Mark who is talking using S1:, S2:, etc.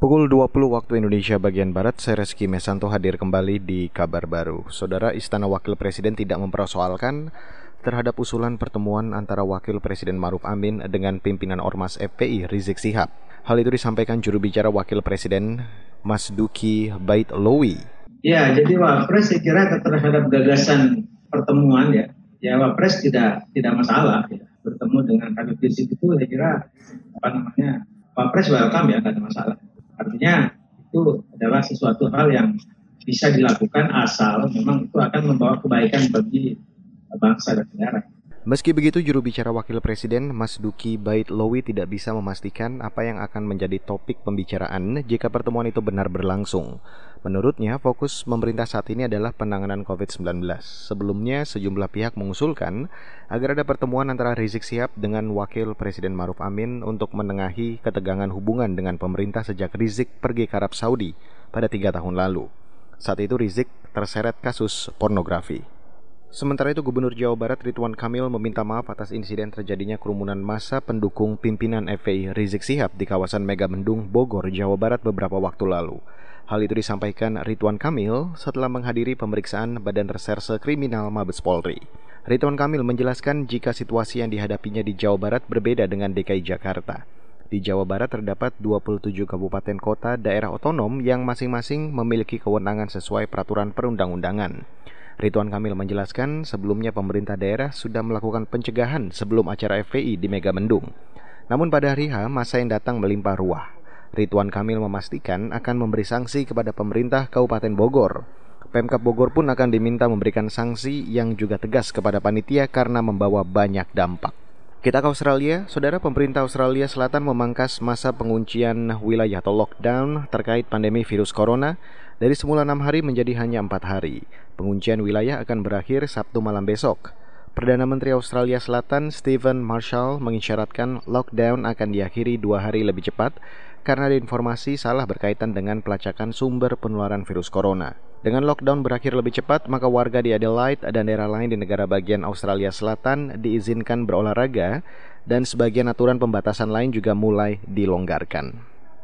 S1: Pukul 20 waktu Indonesia bagian Barat, saya Reski Mesanto hadir kembali di kabar baru. Saudara Istana Wakil Presiden tidak mempersoalkan terhadap usulan pertemuan antara Wakil Presiden Maruf Amin dengan pimpinan Ormas FPI Rizik Sihab. Hal itu disampaikan juru bicara Wakil Presiden Mas Duki Bait Lowi.
S2: Ya, jadi Wapres saya kira terhadap gagasan pertemuan ya, ya Wapres tidak tidak masalah ya. bertemu dengan Habib Rizik itu saya kira apa namanya Wapres welcome ya, tidak ada masalah. Artinya itu adalah sesuatu hal yang bisa dilakukan asal memang itu akan membawa kebaikan bagi bangsa dan negara.
S1: Meski begitu, juru bicara Wakil Presiden Mas Duki Bait Lowi tidak bisa memastikan apa yang akan menjadi topik pembicaraan jika pertemuan itu benar berlangsung. Menurutnya, fokus pemerintah saat ini adalah penanganan COVID-19. Sebelumnya, sejumlah pihak mengusulkan agar ada pertemuan antara Rizik Sihab dengan Wakil Presiden Maruf Amin untuk menengahi ketegangan hubungan dengan pemerintah sejak Rizik pergi ke Arab Saudi pada tiga tahun lalu. Saat itu Rizik terseret kasus pornografi. Sementara itu Gubernur Jawa Barat Ridwan Kamil meminta maaf atas insiden terjadinya kerumunan massa pendukung pimpinan FPI Rizik Sihab di kawasan Megamendung, Bogor, Jawa Barat beberapa waktu lalu. Hal itu disampaikan Ridwan Kamil setelah menghadiri pemeriksaan Badan Reserse Kriminal Mabes Polri. Ridwan Kamil menjelaskan jika situasi yang dihadapinya di Jawa Barat berbeda dengan DKI Jakarta. Di Jawa Barat terdapat 27 kabupaten kota daerah otonom yang masing-masing memiliki kewenangan sesuai peraturan perundang-undangan. Ridwan Kamil menjelaskan sebelumnya pemerintah daerah sudah melakukan pencegahan sebelum acara FPI di Megamendung. Namun pada hari H, masa yang datang melimpah ruah. Ridwan Kamil memastikan akan memberi sanksi kepada pemerintah Kabupaten Bogor. Pemkap Bogor pun akan diminta memberikan sanksi yang juga tegas kepada panitia karena membawa banyak dampak. Kita ke Australia, saudara pemerintah Australia Selatan memangkas masa penguncian wilayah atau lockdown terkait pandemi virus corona dari semula enam hari menjadi hanya empat hari. Penguncian wilayah akan berakhir Sabtu malam besok. Perdana Menteri Australia Selatan Stephen Marshall mengisyaratkan lockdown akan diakhiri dua hari lebih cepat karena informasi salah berkaitan dengan pelacakan sumber penularan virus corona. Dengan lockdown berakhir lebih cepat, maka warga di Adelaide dan daerah lain di negara bagian Australia Selatan diizinkan berolahraga dan sebagian aturan pembatasan lain juga mulai dilonggarkan.